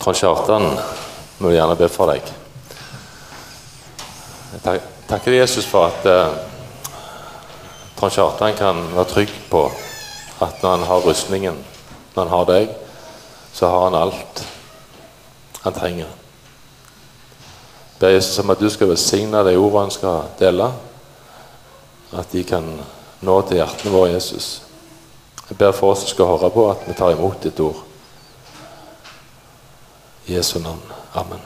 Trond Kjartan må gjerne be for deg. Jeg takker Jesus for at eh, Trond Kjartan kan være trygg på at når han har rustningen, når han har deg, så har han alt han trenger. Jeg ber Jesus om at du skal velsigne de ordene han skal dele, at de kan nå til hjertene våre, Jesus. Jeg ber for oss som skal høre på, at vi tar imot ditt ord. Jesu navn. Amen.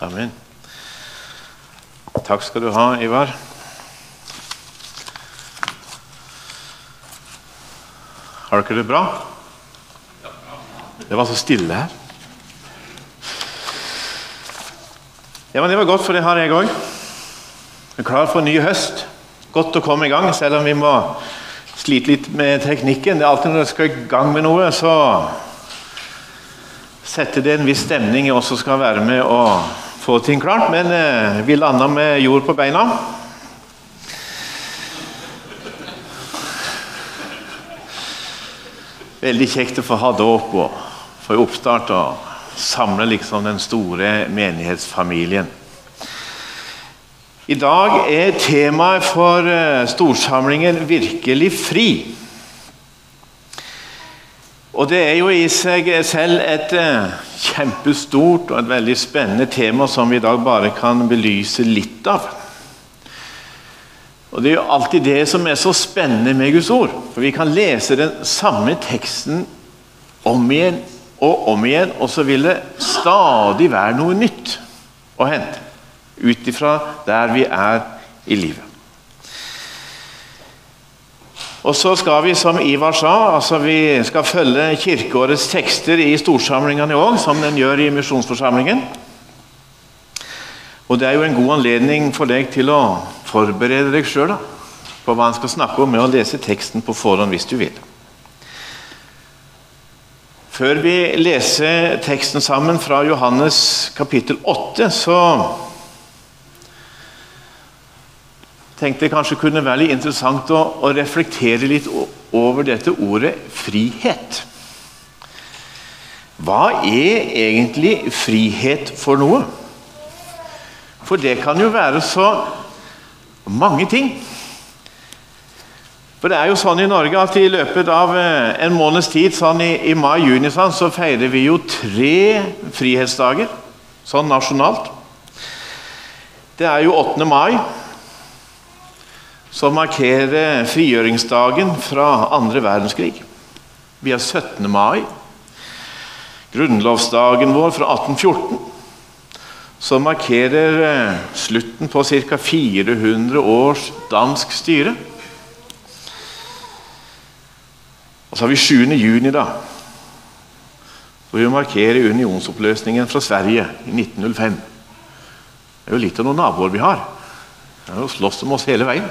Amen. Takk skal du ha, Ivar. Har dere det bra? Det var så stille her. Ja, men Det var godt, for det har jeg òg. Er klar for en ny høst. Godt å komme i gang, selv om vi må slite litt med teknikken. Det er alltid når du skal i gang med noe, så setter det en viss stemning i oss som skal være med og få ting klart. Men eh, vi landa med jord på beina. Veldig kjekt å få ha dåp og få oppstart og samle liksom den store menighetsfamilien. I dag er temaet for eh, storsamlingen 'Virkelig fri'. Og Det er jo i seg selv et eh, kjempestort og et veldig spennende tema som vi i dag bare kan belyse litt av. Og Det er jo alltid det som er så spennende med Guds ord. For vi kan lese den samme teksten om igjen og om igjen, og så vil det stadig være noe nytt å hente ut ifra der vi er i livet. Og så skal vi, som Ivar sa, altså vi skal følge kirkeårets tekster i storsamlingene òg, som den gjør i misjonsforsamlingen. Og det er jo en god anledning for deg til å forberede deg sjøl på hva en skal snakke om, med å lese teksten på forhånd hvis du vil. Før vi leser teksten sammen fra Johannes kapittel 8, så tenkte jeg kanskje kunne være litt interessant å, å reflektere litt over dette ordet frihet. Hva er egentlig frihet for noe? For det kan jo være så mange ting. For det er jo sånn i Norge at i løpet av eh, en måneds tid, sånn i, i mai-juni, sånn, så feirer vi jo tre frihetsdager. Sånn nasjonalt. Det er jo 8. mai, som markerer frigjøringsdagen fra andre verdenskrig. Vi har 17. mai, grunnlovsdagen vår fra 1814, som markerer eh, slutten på ca. 400 års dansk styre. Og så har vi 7. juni, da, hvor vi markerer unionsoppløsningen fra Sverige i 1905. Det er jo litt av noen naboer vi har. De har jo slåss om oss hele veien.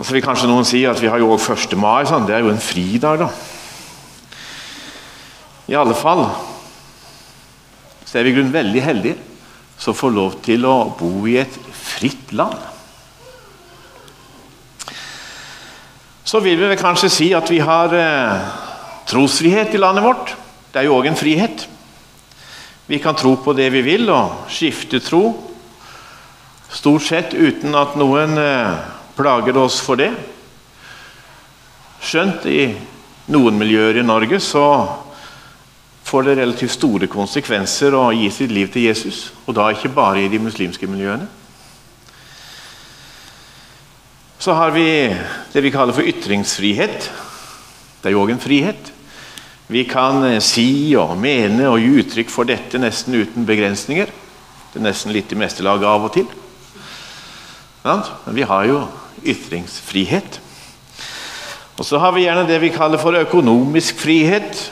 Og så vil kanskje noen si at vi har jo òg 1. mai. Sånn. Det er jo en fridag, da. I alle fall så er vi i grunnen veldig heldige som får lov til å bo i et fritt land. Så vil vi vel kanskje si at vi har eh, trosfrihet i landet vårt. Det er jo òg en frihet. Vi kan tro på det vi vil og skifte tro, stort sett uten at noen eh, plager oss for det. Skjønt i noen miljøer i Norge så får det relativt store konsekvenser å gi sitt liv til Jesus, og da ikke bare i de muslimske miljøene. Så har vi det vi kaller for ytringsfrihet. Det er jo òg en frihet. Vi kan eh, si og mene og gi uttrykk for dette nesten uten begrensninger. Det er nesten litt i mesterlaget av og til. Men vi har jo ytringsfrihet. Og så har vi gjerne det vi kaller for økonomisk frihet.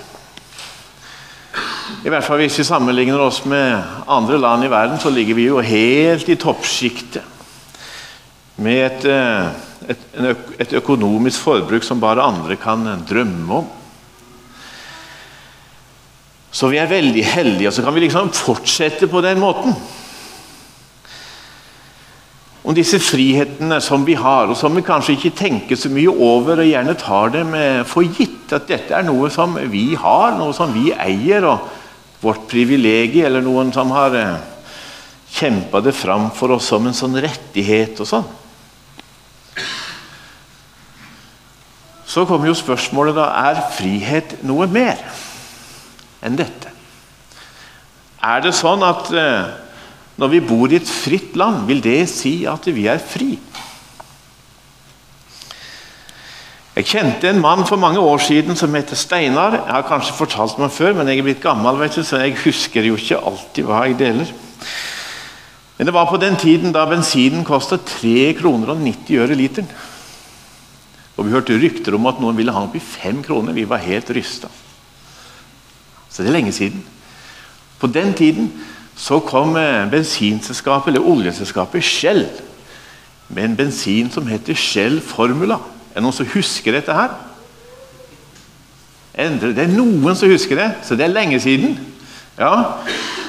I hvert fall Hvis vi sammenligner oss med andre land i verden, så ligger vi jo helt i toppsjiktet. Med et, et, et, økonomisk forbruk som bare andre kan drømme om. Så vi er veldig heldige, og så kan vi liksom fortsette på den måten. Om disse frihetene som vi har, og som vi kanskje ikke tenker så mye over, og gjerne tar dem for gitt. At dette er noe som vi har, noe som vi eier, og vårt privilegium, eller noen som har eh, kjempa det fram for oss som en sånn rettighet og sånn. Så kommer jo spørsmålet da er frihet noe mer enn dette. Er det sånn at eh, når vi bor i et fritt land, vil det si at vi er fri? Jeg kjente en mann for mange år siden som heter Steinar. Jeg har kanskje fortalt meg før, men jeg er blitt gammel, vet du, så jeg husker jo ikke alltid hva jeg deler. Men det var på den tiden da bensinen kostet 3 kroner og 90 øre literen. Og vi hørte rykter om at noen ville ha opp i 5 kroner. Vi var helt rysta. Så det er lenge siden. På den tiden så kom eh, bensinselskapet, eller oljeselskapet Shell med en bensin som heter Shell Formula. Er det noen som husker dette her? Det er noen som husker det, så det er lenge siden. Ja,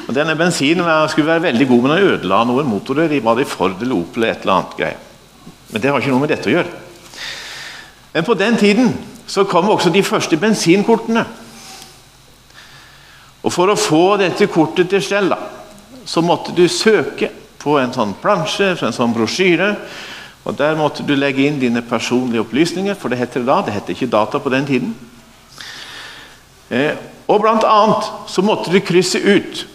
og Denne bensinen skulle være veldig god, men den ødela noen motorer. Var det Ford eller Opel eller et eller annet greier. Men det har ikke noe med dette å gjøre. Men på den tiden så kom også de første bensinkortene. Og For å få dette kortet til Shell, så måtte du søke på en sånn plansje, en sånn brosjyre. og Der måtte du legge inn dine personlige opplysninger, for det heter det da. Det heter ikke data på den tiden. Eh, og blant annet så måtte du krysse ut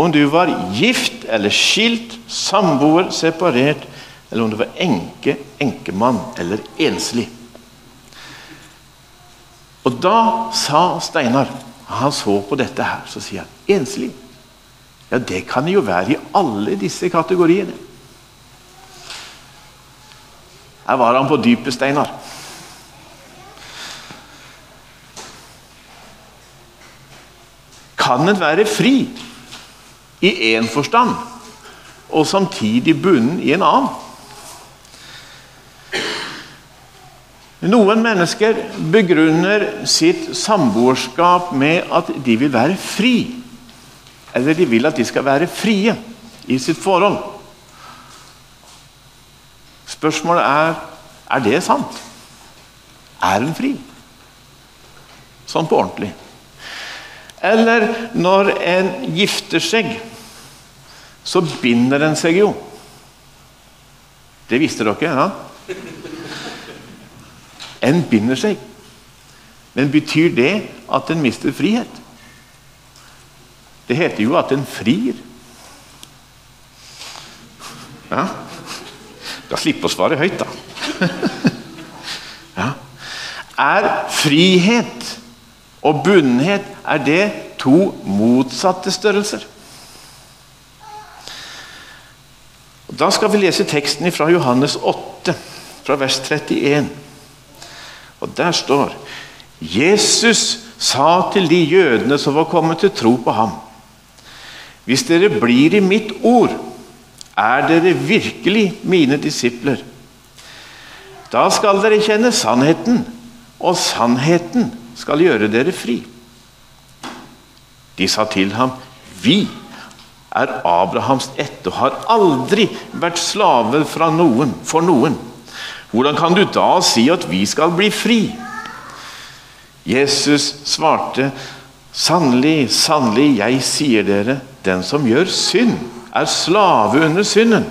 om du var gift eller skilt, samboer, separert, eller om du var enke, enkemann eller enslig. Og da sa Steinar Han så på dette her, så sier han enslig. Ja, det kan jo være i alle disse kategoriene. Her var han på dypet, Steinar. Kan en være fri i én forstand og samtidig bundet i en annen? Noen mennesker begrunner sitt samboerskap med at de vil være fri. Eller de vil at de skal være frie i sitt forhold. Spørsmålet er er det sant. Er en fri? Sånn på ordentlig. Eller når en gifter seg, så binder en seg jo. Det visste dere? ja? En binder seg. Men betyr det at en mister frihet? Det heter jo at en frir. Ja. Da slippe å svare høyt, da. ja. Er frihet og bundenhet er det to motsatte størrelser? Da skal vi lese teksten fra Johannes 8, fra vers 31. Og Der står Jesus sa til de jødene som var kommet til tro på ham Hvis dere blir i mitt ord, er dere virkelig mine disipler. Da skal dere kjenne sannheten, og sannheten skal gjøre dere fri. De sa til ham, Vi er Abrahams ett og har aldri vært slaver noen, for noen. Hvordan kan du da si at vi skal bli fri? Jesus svarte, Sannelig, sannelig, jeg sier dere, den som gjør synd, er slave under synden.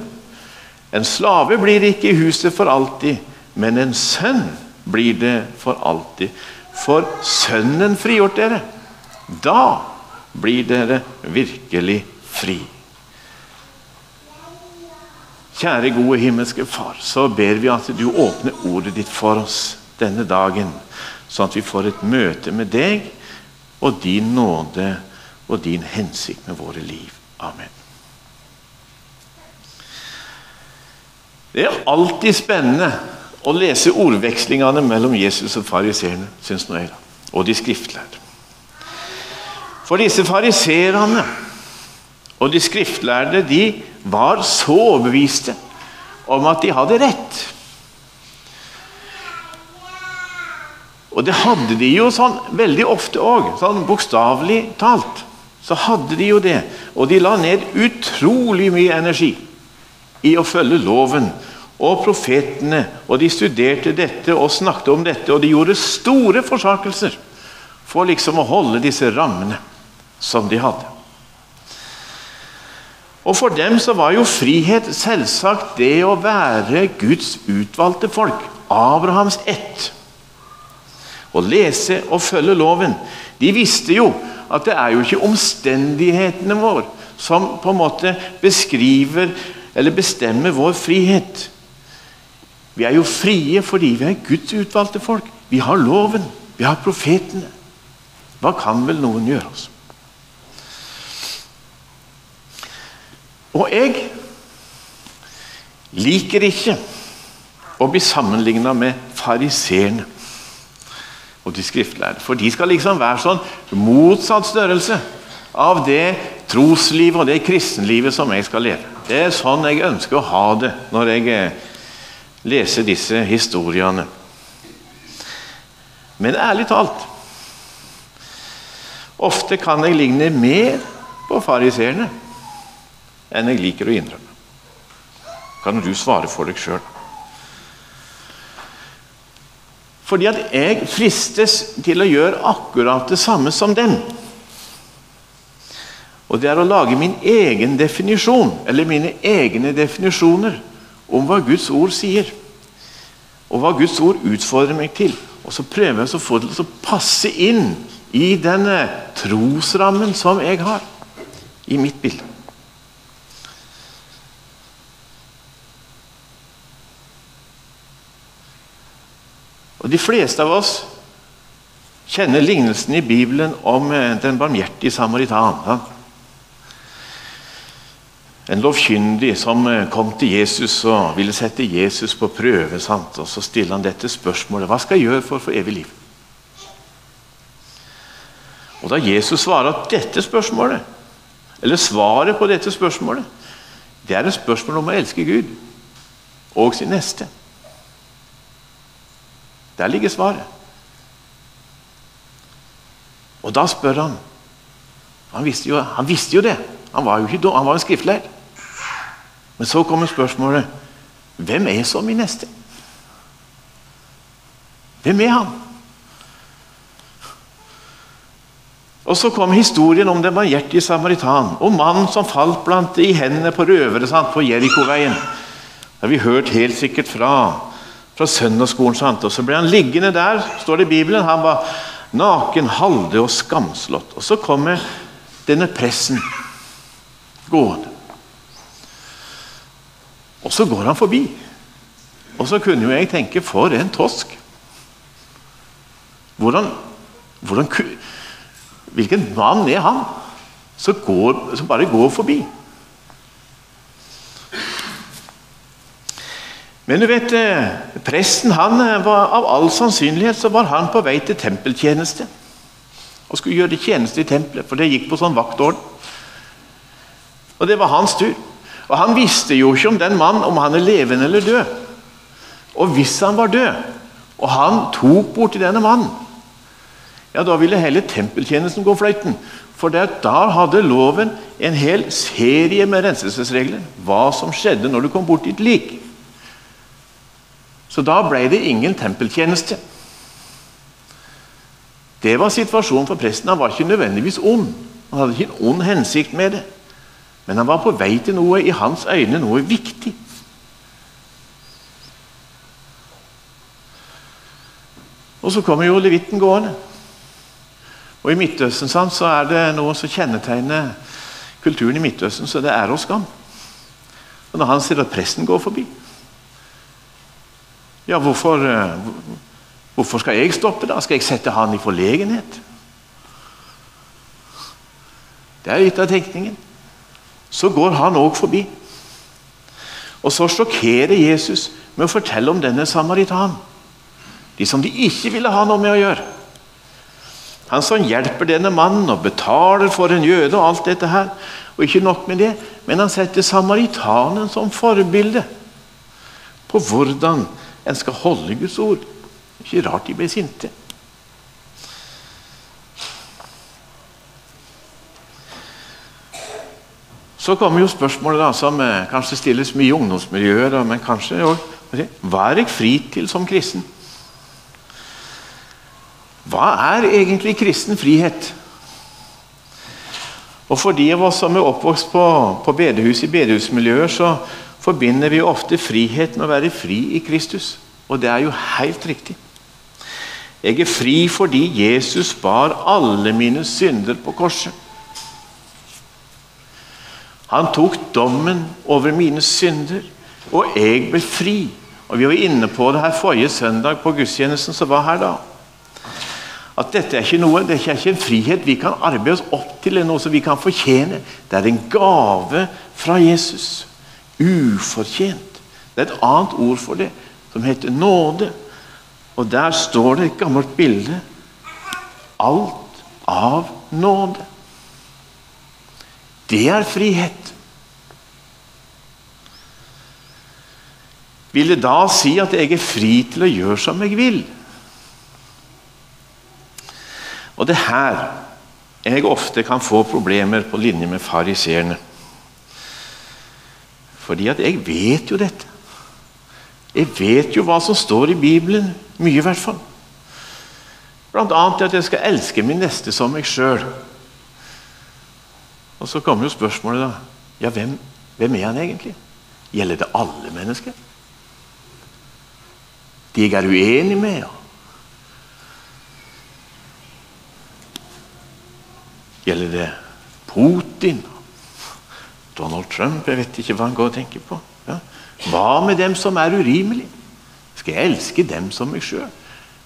En slave blir ikke i huset for alltid, men en sønn blir det for alltid. For Sønnen frigjort dere. Da blir dere virkelig fri. Kjære, gode himmelske Far, så ber vi at du åpner ordet ditt for oss denne dagen, sånn at vi får et møte med deg og din nåde og din hensikt med våre liv. Amen. Det er alltid spennende å lese ordvekslingene mellom Jesus og fariseerne, syns nå jeg, og de skriftlærde. For disse fariseerne og de skriftlærde de var så overbeviste om at de hadde rett. Og det hadde de jo sånn veldig ofte òg, sånn bokstavelig talt. Så hadde de jo det. Og de la ned utrolig mye energi i å følge loven og profetene, og de studerte dette og snakket om dette, og de gjorde store forsakelser for liksom å holde disse rammene som de hadde. Og For dem så var jo frihet selvsagt det å være Guds utvalgte folk, Abrahams ett. Å lese og følge loven. De visste jo at det er jo ikke omstendighetene våre som på en måte beskriver eller bestemmer vår frihet. Vi er jo frie fordi vi er Guds utvalgte folk. Vi har loven, vi har profetene. Hva kan vel noen gjøre oss? Og jeg liker ikke å bli sammenligna med fariseerne og de skriftlærde. For de skal liksom være sånn motsatt størrelse av det troslivet og det kristenlivet som jeg skal leve. Det er sånn jeg ønsker å ha det når jeg leser disse historiene. Men ærlig talt Ofte kan jeg ligne mer på fariseerne enn jeg liker å innrømme. Kan du svare for deg sjøl? Fordi at jeg fristes til å gjøre akkurat det samme som den. Og det er å lage min egen definisjon, eller mine egne definisjoner om hva Guds ord sier, og hva Guds ord utfordrer meg til. Og så prøver jeg å få det til å passe inn i denne trosrammen som jeg har, i mitt bilde. Og De fleste av oss kjenner lignelsen i Bibelen om eh, den barmhjertige samaritan. En lovkyndig som eh, kom til Jesus og ville sette Jesus på prøve. Sant? Og Så stiller han dette spørsmålet Hva skal jeg gjøre for å få evig liv? Og Da Jesus svarer at dette spørsmålet, eller svaret på dette spørsmålet, det er et spørsmål om å elske Gud og sin neste. Der ligger svaret. Og da spør han Han visste jo, han visste jo det. Han var jo ikke dum, han var en skriftlærer. Men så kommer spørsmålet hvem er så min neste? Hvem er han? Og Så kom historien om den barmhjertige samaritan, og mannen som falt blant i hendene på røvere sant, på Jerikoveien. Det har vi hørt helt sikkert fra, fra søndagsskolen. Sant? Og Så ble han liggende der, står det i Bibelen. Han var naken, halvdød og skamslått. Og Så kommer denne pressen gående. Og så går han forbi. Og så kunne jo jeg tenke for en tosk. Hvordan, hvordan Hvilken mann er han som, går, som bare går forbi? Men du vet, eh, presten han eh, var, av all sannsynlighet så var han på vei til tempeltjeneste. Og skulle gjøre tjeneste i tempelet, for det gikk på sånn vaktorden. Og det var hans tur. Og Han visste jo ikke om den mannen om han er levende eller død. Og hvis han var død, og han tok borti denne mannen, ja, da ville hele tempeltjenesten gå fløyten. For da hadde loven en hel serie med renselsesregler. Hva som skjedde når du kom bort et lik. Så da ble det ingen tempeltjeneste. Det var situasjonen for presten. Han var ikke nødvendigvis ond. Han hadde ikke en ond hensikt med det. Men han var på vei til noe i hans øyne noe viktig. Og så kommer jo levitten gående. Og I Midtøsten sant, så er det noe som kjennetegner kulturen i Midtøsten, så det er og skam. Og Når han sier at presten går forbi Ja, hvorfor, eh, hvorfor skal jeg stoppe, da? Skal jeg sette han i forlegenhet? Det er litt av tenkningen så går han òg forbi. Og så sjokkerer Jesus med å fortelle om denne samaritan. De som de ikke ville ha noe med å gjøre. Han som hjelper denne mannen og betaler for en jøde og alt dette her. Og ikke nok med det, men han setter samaritanen som forbilde på hvordan en skal holde Guds ord. Ikke rart de ble sinte. Så kommer jo spørsmålet da, som eh, kanskje stilles mye i ungdomsmiljøer, men kanskje òg Hva er jeg fri til som kristen? Hva er egentlig kristen frihet? Og For de av oss som er oppvokst på, på bedehus i bedehusmiljøer, så forbinder vi ofte frihet med å være fri i Kristus. Og det er jo helt riktig. Jeg er fri fordi Jesus bar alle mine synder på korset. Han tok dommen over mine synder, og jeg ble fri. Og Vi var inne på det her forrige søndag på gudstjenesten som var her da. At dette er ikke noe, det er ikke en frihet vi kan arbeide oss opp til, eller noe som vi kan fortjene. Det er en gave fra Jesus. Ufortjent. Det er et annet ord for det, som heter nåde. Og der står det et gammelt bilde. Alt av nåde. Det er frihet. Vil det da si at jeg er fri til å gjøre som jeg vil? Og det her jeg ofte kan få problemer på linje med fariseerne. Fordi at jeg vet jo dette. Jeg vet jo hva som står i Bibelen. Mye, i hvert fall. Blant annet at jeg skal elske min neste som meg sjøl. Og så kommer jo spørsmålet, da. Ja, hvem, hvem er han egentlig? Gjelder det alle mennesker? De jeg er uenig med? Ja. Gjelder det Putin? Donald Trump? Jeg vet ikke hva han går og tenker på. Ja. Hva med dem som er urimelige? Skal jeg elske dem som meg sjøl?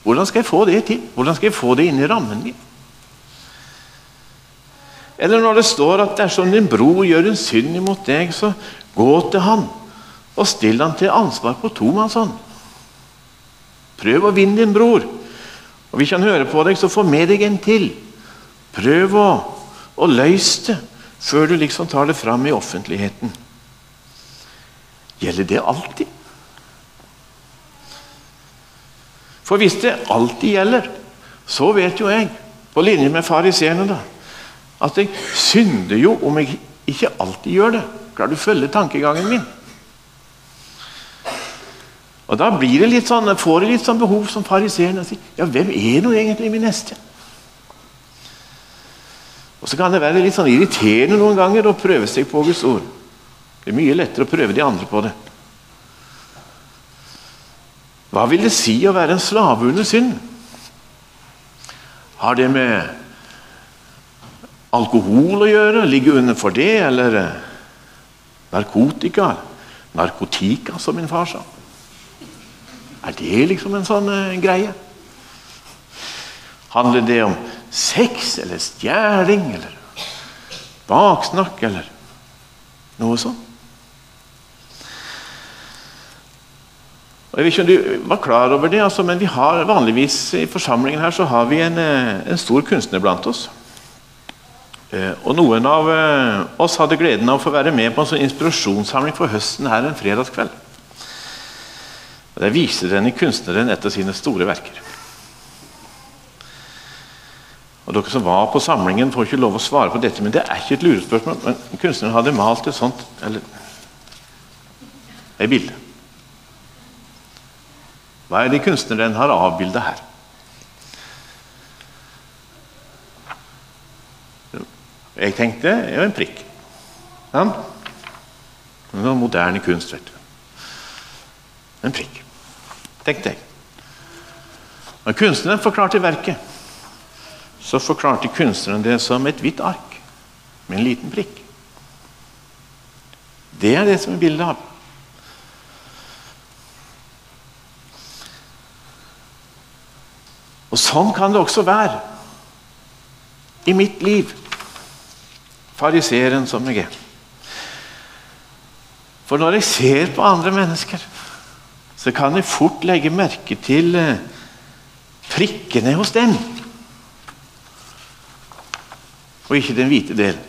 Hvordan skal jeg få det til? Hvordan skal jeg få det inn i rammen min? Eller når det står at dersom din bror gjør en synd imot deg, så gå til han og still han til ansvar på tomannshånd. Prøv å vinne din bror. Og Hvis han hører på deg, så få med deg en til. Prøv å, å løse det før du liksom tar det fram i offentligheten. Gjelder det alltid? For hvis det alltid gjelder, så vet jo jeg, på linje med fariseerne, da, at jeg synder jo om jeg ikke alltid gjør det. Klarer du å følge tankegangen min? Og Da blir det litt sånn, får jeg litt sånn behov som fariseeren. Ja, hvem er nå egentlig min neste? Og Så kan det være litt sånn irriterende noen ganger å prøve seg på Guds ord. Det er mye lettere å prøve de andre på det. Hva vil det si å være en slave under synd? Har det med alkohol å gjøre? Ligge under for det? Eller eh, narkotika? Narkotika, som min far sa. Er det liksom en sånn uh, greie? Handler det om sex eller stjeling eller baksnakk eller noe sånt? Og jeg vet ikke om du var klar over det, altså, men vi har vanligvis i forsamlingen her så har vi en, eh, en stor kunstner blant oss. Eh, og Noen av eh, oss hadde gleden av å få være med på en sånn inspirasjonssamling for høsten her en fredagskveld. Der viser denne kunstneren et av sine store verker. Og Dere som var på samlingen, får ikke lov å svare på dette, men det er ikke et lurespørsmål. Men kunstneren hadde malt et sånt eller et bilde. Hva er det kunstneren har avbilda her? Jeg tenkte det var en prikk. Ja. Noe moderne kunst, vet du. En prikk, tenkte jeg. Men kunstneren forklarte verket, så forklarte kunstneren det som et hvitt ark med en liten prikk. Det er det som er bildet av. Og Sånn kan det også være i mitt liv fariseeren som jeg er. For når jeg ser på andre mennesker, så kan jeg fort legge merke til eh, prikkene hos dem. Og ikke den hvite delen.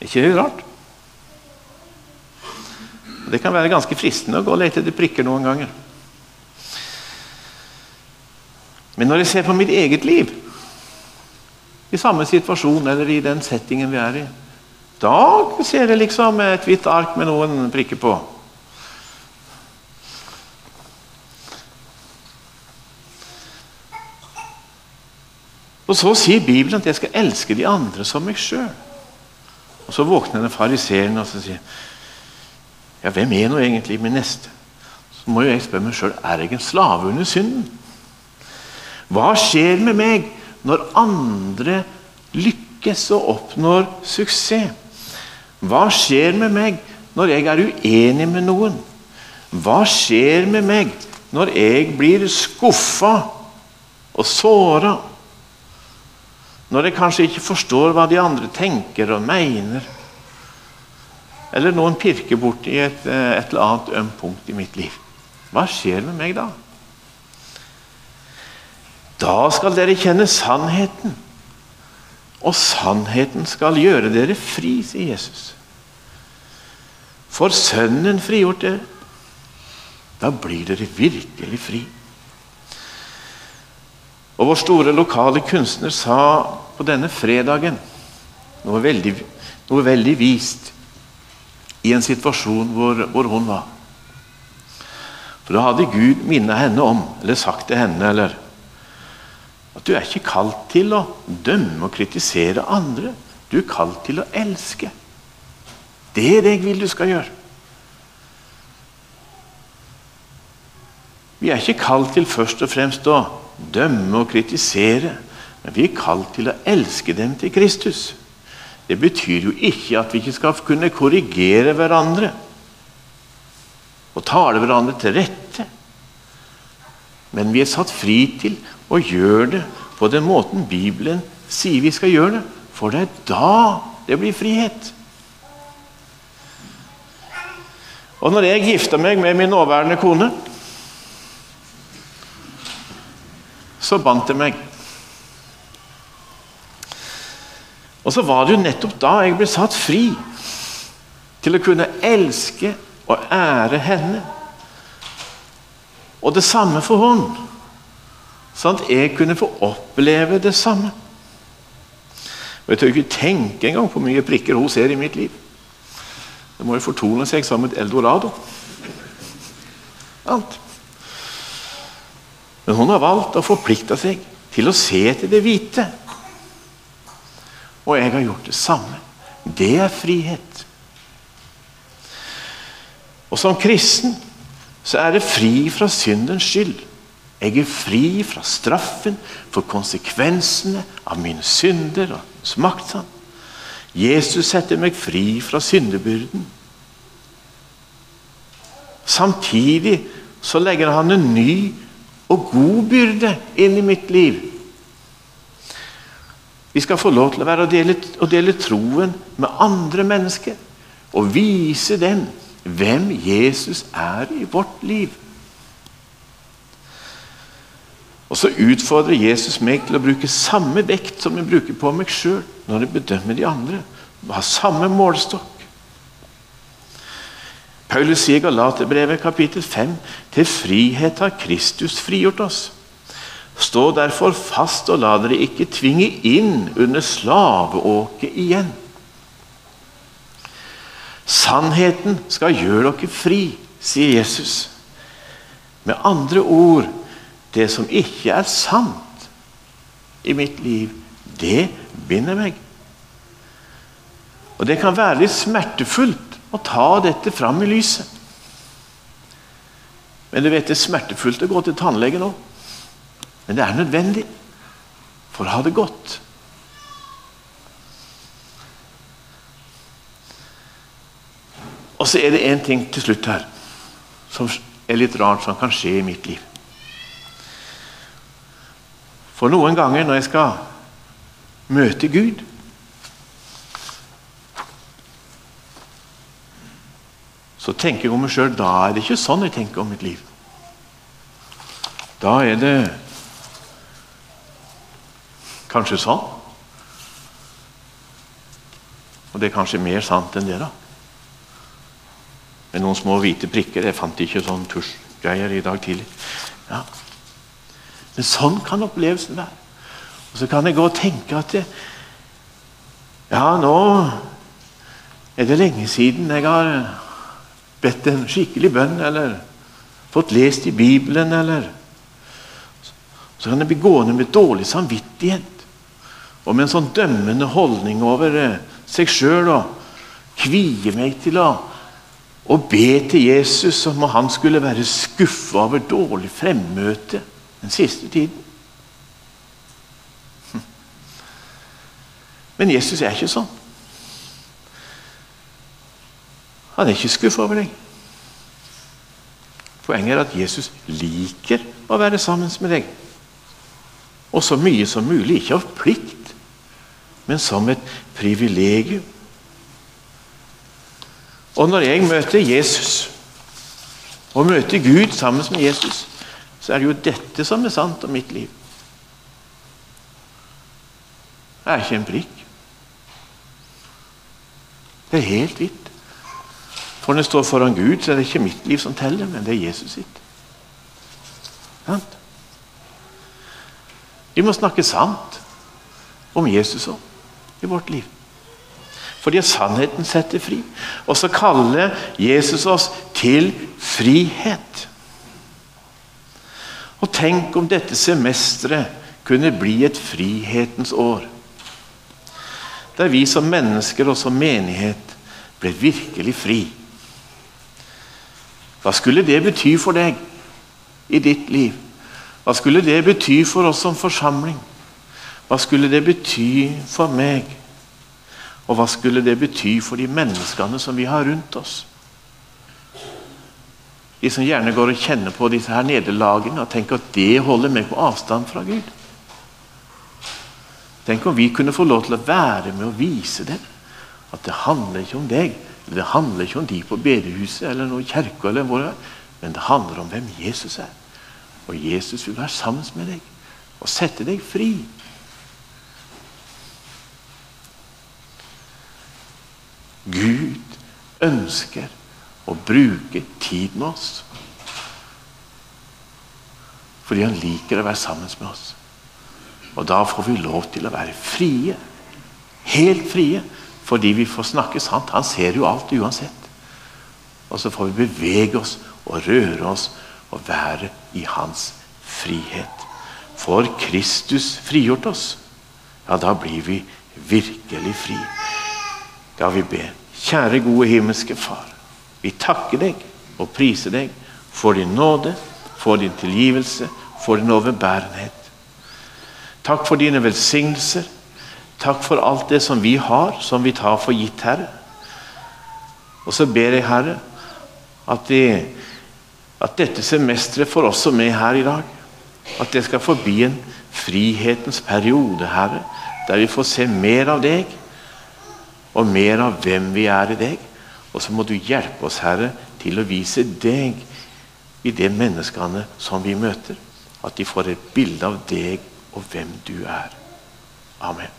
Er ikke det rart? Det kan være ganske fristende å gå og lete etter prikker noen ganger. Men når jeg ser på mitt eget liv i samme situasjon eller i den settingen vi er i, Da ser jeg liksom et hvitt ark med noen prikker på. Og så sier Bibelen at jeg skal elske de andre som meg sjøl. Og så våkner den fariseeren og så sier ja, hvem er nå egentlig min neste? Så må jo jeg spørre meg sjøl er jeg en slave under synden. Hva skjer med meg når andre lykkes og oppnår suksess? Hva skjer med meg når jeg er uenig med noen? Hva skjer med meg når jeg blir skuffa og såra? Når jeg kanskje ikke forstår hva de andre tenker og mener. Eller noen pirker borti et, eh, et eller annet ømt punkt i mitt liv. Hva skjer med meg da? Da skal dere kjenne sannheten, og sannheten skal gjøre dere fri, sier Jesus. For Sønnen frigjort dere. Da blir dere virkelig fri. Og Vår store lokale kunstner sa på denne fredagen noe veldig, noe veldig vist i en situasjon hvor, hvor, hun var. For da hadde Gud minnet henne om, eller sagt til henne eller, at du er ikke kalt til å dømme og kritisere andre. Du er kalt til å elske. Det er det jeg vil du skal gjøre. Vi er ikke kalt til først og fremst å dømme og kritisere, men vi er kalt til å elske dem til Kristus. Det betyr jo ikke at vi ikke skal kunne korrigere hverandre og tale hverandre til rette. Men vi er satt fri til å gjøre det på den måten Bibelen sier vi skal gjøre det. For det er da det blir frihet. Og når jeg gifta meg med min nåværende kone så bandt det meg. Og så var det jo nettopp da jeg ble satt fri til å kunne elske og ære henne. Og det samme for henne, sånn at jeg kunne få oppleve det samme. Og Jeg tør ikke tenke engang på hvor mye prikker hun ser i mitt liv. Det må jo fortone seg som et eldorado. Alt. Men hun har valgt å forplikte seg til å se til det hvite. Og jeg har gjort det samme. Det er frihet. Og som kristen så er det fri fra syndens skyld. Jeg er fri fra straffen for konsekvensene av mine synder og smaktsann. Jesus setter meg fri fra syndebyrden. Samtidig så legger han en ny og god byrde inn i mitt liv. Vi skal få lov til å være og dele, og dele troen med andre mennesker og vise dem hvem Jesus er i vårt liv. Og så utfordrer Jesus meg til å bruke samme vekt som jeg bruker på meg sjøl når jeg bedømmer de andre. Ha samme målestokk. Paulus sier i Galaterbrevet kapittel 5.: Til frihet har Kristus frigjort oss. Stå derfor fast og la dere ikke tvinge inn under slaveåket igjen. Sannheten skal gjøre dere fri, sier Jesus. Med andre ord det som ikke er sant i mitt liv, det binder meg. Og det kan være litt smertefullt og ta dette fram i lyset. Men du vet, Det er smertefullt å gå til tannlege nå. Men det er nødvendig for å ha det godt. Og så er det én ting til slutt her som er litt rart, som kan skje i mitt liv. For noen ganger når jeg skal møte Gud så tenker jeg om meg sjøl da er det ikke sånn jeg tenker om mitt liv. Da er det kanskje sånn. Og det er kanskje mer sant enn det, da. Med noen små hvite prikker. Jeg fant ikke sånn tusjgreier i dag tidlig. Ja. Men sånn kan opplevelsen være. Og Så kan jeg gå og tenke at jeg, Ja, nå Er det lenge siden jeg har bedt en skikkelig bønn, eller fått lest i Bibelen, eller Så kan en bli gående med dårlig samvittighet og med en sånn dømmende holdning over eh, seg sjøl og kvie meg til å, å be til Jesus som om han skulle være skuffa over dårlig fremmøte den siste tiden. Hm. Men Jesus er ikke sånn. Han er ikke skuffa over deg. Poenget er at Jesus liker å være sammen med deg. Og så mye som mulig, ikke av plikt, men som et privilegium. Og når jeg møter Jesus, og møter Gud sammen med Jesus, så er det jo dette som er sant om mitt liv. Det er ikke en prikk. Det er helt hvitt. For når jeg står foran Gud, så er det ikke mitt liv som teller, men det er Jesus sitt. Vi må snakke sant om Jesus òg i vårt liv. Fordi sannheten setter fri. Og så kaller Jesus oss til frihet. Og tenk om dette semesteret kunne bli et frihetens år. Der vi som mennesker og som menighet ble virkelig fri. Hva skulle det bety for deg i ditt liv? Hva skulle det bety for oss som forsamling? Hva skulle det bety for meg? Og hva skulle det bety for de menneskene som vi har rundt oss? De som gjerne går og kjenner på disse her nederlagene og tenker at det holder meg på avstand fra Gud. Tenk om vi kunne få lov til å være med og vise dem at det handler ikke om deg, det handler ikke om de på bedehuset eller noen kirke, eller hvor, men det handler om hvem Jesus er. Og Jesus vil være sammen med deg og sette deg fri. Gud ønsker å bruke tid med oss. Fordi han liker å være sammen med oss. Og da får vi lov til å være frie. Helt frie fordi vi får snakke sant. Han ser jo alt uansett. Og så får vi bevege oss og røre oss og være i hans frihet. Får Kristus frigjort oss, ja, da blir vi virkelig fri. Da vi be. Kjære, gode himmelske Far. Vi takker deg og priser deg for din nåde, for din tilgivelse, for din overbærenhet. Takk for dine velsignelser. Takk for alt det som vi har, som vi tar for gitt, Herre. Og så ber jeg, Herre, at, det, at dette semesteret får også med her i dag. At det skal forbi en frihetens periode, Herre, der vi får se mer av deg, og mer av hvem vi er i deg. Og så må du hjelpe oss, Herre, til å vise deg i de menneskene som vi møter. At de får et bilde av deg og hvem du er. Amen.